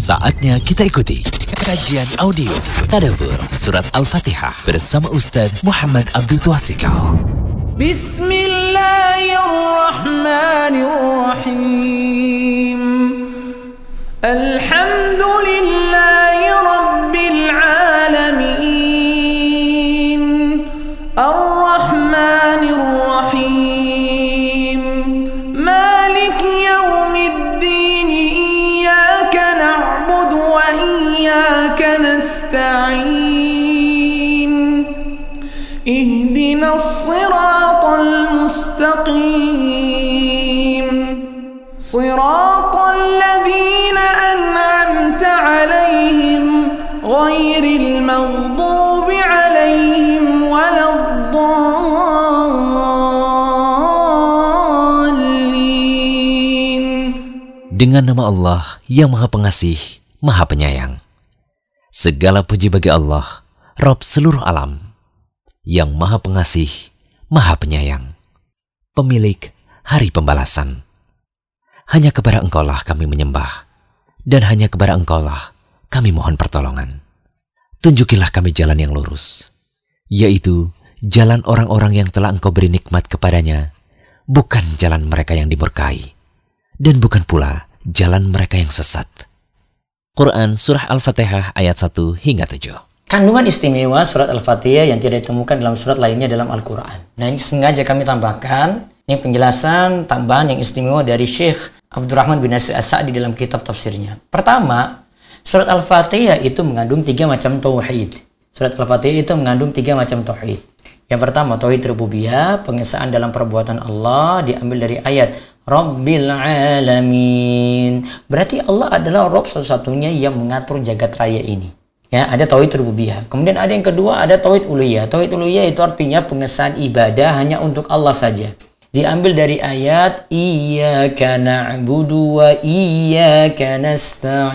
Saatnya kita ikuti kajian audio Tadabur Surat Al-Fatihah bersama Ustaz Muhammad Abdul Twasikal. Bismillahirrahmanirrahim. صراط الذين أنعمت عليهم غير المغضوب عليهم ولا الضالين Dengan nama Allah yang Maha Pengasih, Maha Penyayang. Segala puji bagi Allah, Rob seluruh alam, yang Maha Pengasih, Maha Penyayang, pemilik hari pembalasan. Hanya kepada Engkaulah kami menyembah, dan hanya kepada Engkaulah kami mohon pertolongan. Tunjukilah kami jalan yang lurus, yaitu jalan orang-orang yang telah Engkau beri nikmat kepadanya, bukan jalan mereka yang dimurkai, dan bukan pula jalan mereka yang sesat. Quran Surah Al-Fatihah ayat 1 hingga 7. Kandungan istimewa surat Al-Fatihah yang tidak ditemukan dalam surat lainnya dalam Al-Quran. Nah ini sengaja kami tambahkan, ini penjelasan tambahan yang istimewa dari Syekh Abdurrahman bin Nasir As-Sa'di dalam kitab tafsirnya. Pertama, surat Al-Fatihah itu mengandung tiga macam tauhid. Surat Al-Fatihah itu mengandung tiga macam tauhid. Yang pertama, tauhid rububiyah, pengesaan dalam perbuatan Allah diambil dari ayat Rabbil Alamin. Berarti Allah adalah Rob satu-satunya yang mengatur jagat raya ini. Ya, ada tauhid rububiyah. Kemudian ada yang kedua, ada tauhid uluhiyah. Tauhid uluhiyah itu artinya pengesahan ibadah hanya untuk Allah saja. Diambil dari ayat Iyyaka na'budu wa iyyaka nasta'in.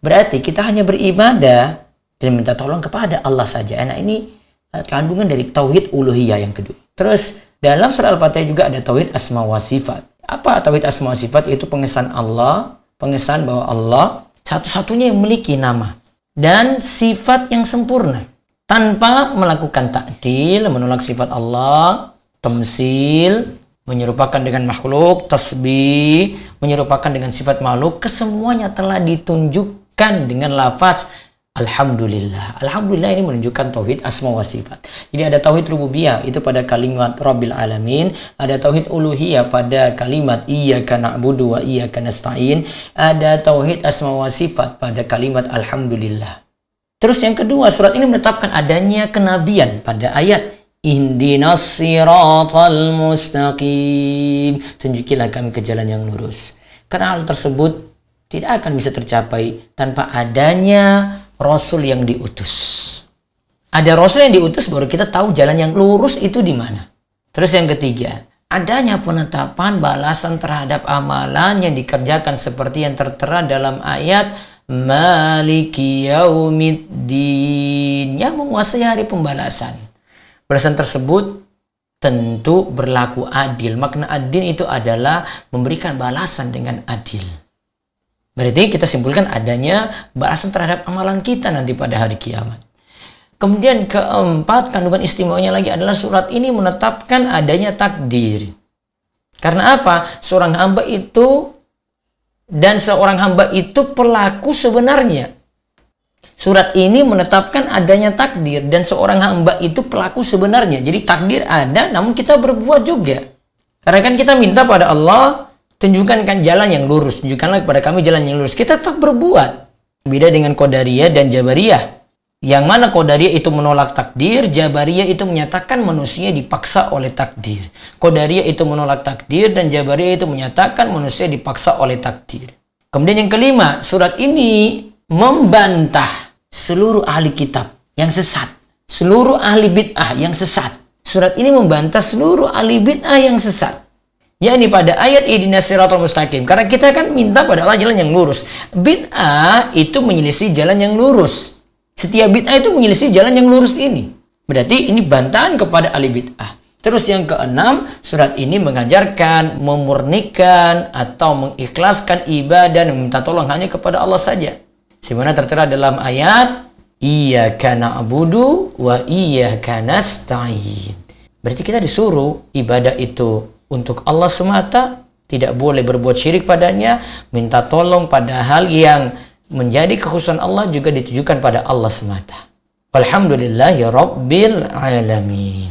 Berarti kita hanya beribadah dan minta tolong kepada Allah saja. Nah, ini eh, kandungan dari tauhid uluhiyah yang kedua. Terus dalam surah Al-Fatihah juga ada tauhid asma wa sifat. Apa tauhid asma wa sifat? Itu pengesahan Allah, pengesahan bahwa Allah satu-satunya yang memiliki nama dan sifat yang sempurna tanpa melakukan takdil, menolak sifat Allah, temsil, menyerupakan dengan makhluk, tasbih, menyerupakan dengan sifat makhluk, kesemuanya telah ditunjukkan dengan lafaz Alhamdulillah. Alhamdulillah ini menunjukkan tauhid asma wa sifat. Jadi ada tauhid rububiyah itu pada kalimat Rabbil Alamin, ada tauhid uluhiyah pada kalimat Iyyaka na'budu wa iyyaka nasta'in, ada tauhid asma wa sifat pada kalimat Alhamdulillah. Terus yang kedua, surat ini menetapkan adanya kenabian pada ayat Ihdinas siratal mustaqim. Tunjukilah kami ke jalan yang lurus. Karena hal tersebut tidak akan bisa tercapai tanpa adanya Rasul yang diutus. Ada Rasul yang diutus baru kita tahu jalan yang lurus itu di mana. Terus yang ketiga, adanya penetapan balasan terhadap amalan yang dikerjakan seperti yang tertera dalam ayat Maliki Yaumiddin yang menguasai hari pembalasan. Balasan tersebut tentu berlaku adil. Makna adil itu adalah memberikan balasan dengan adil. Berarti kita simpulkan adanya balasan terhadap amalan kita nanti pada hari kiamat. Kemudian keempat, kandungan istimewanya lagi adalah surat ini menetapkan adanya takdir. Karena apa? Seorang hamba itu dan seorang hamba itu pelaku sebenarnya. Surat ini menetapkan adanya takdir dan seorang hamba itu pelaku sebenarnya. Jadi takdir ada namun kita berbuat juga. Karena kan kita minta pada Allah tunjukkan kan jalan yang lurus, tunjukkanlah kepada kami jalan yang lurus. Kita tetap berbuat. Beda dengan Qadariyah dan Jabariyah. Yang mana Qadariyah itu menolak takdir, Jabariyah itu menyatakan manusia dipaksa oleh takdir. Qadariyah itu menolak takdir dan Jabariyah itu menyatakan manusia dipaksa oleh takdir. Kemudian yang kelima, surat ini membantah seluruh ahli kitab yang sesat, seluruh ahli bid'ah yang sesat. Surat ini membantah seluruh ahli bid'ah yang sesat yakni pada ayat ihdinas siratal mustaqim karena kita kan minta pada Allah jalan yang lurus bid'ah itu menyelisih jalan yang lurus setiap bid'ah itu menyelisih jalan yang lurus ini berarti ini bantahan kepada ahli bid'ah Terus yang keenam, surat ini mengajarkan memurnikan atau mengikhlaskan ibadah dan meminta tolong hanya kepada Allah saja. Sebagaimana tertera dalam ayat, Iyyaka na'budu wa iyyaka nasta'in. Berarti kita disuruh ibadah itu untuk Allah semata, tidak boleh berbuat syirik padanya, minta tolong pada hal yang menjadi kekhususan Allah juga ditujukan pada Allah semata. Alhamdulillah ya Rabbil Alamin.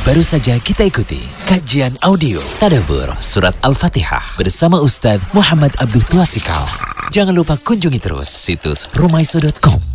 Baru saja kita ikuti kajian audio Tadabur Surat Al-Fatihah bersama Ustadz Muhammad Abdul Tuasikal. Jangan lupa kunjungi terus situs rumaiso.com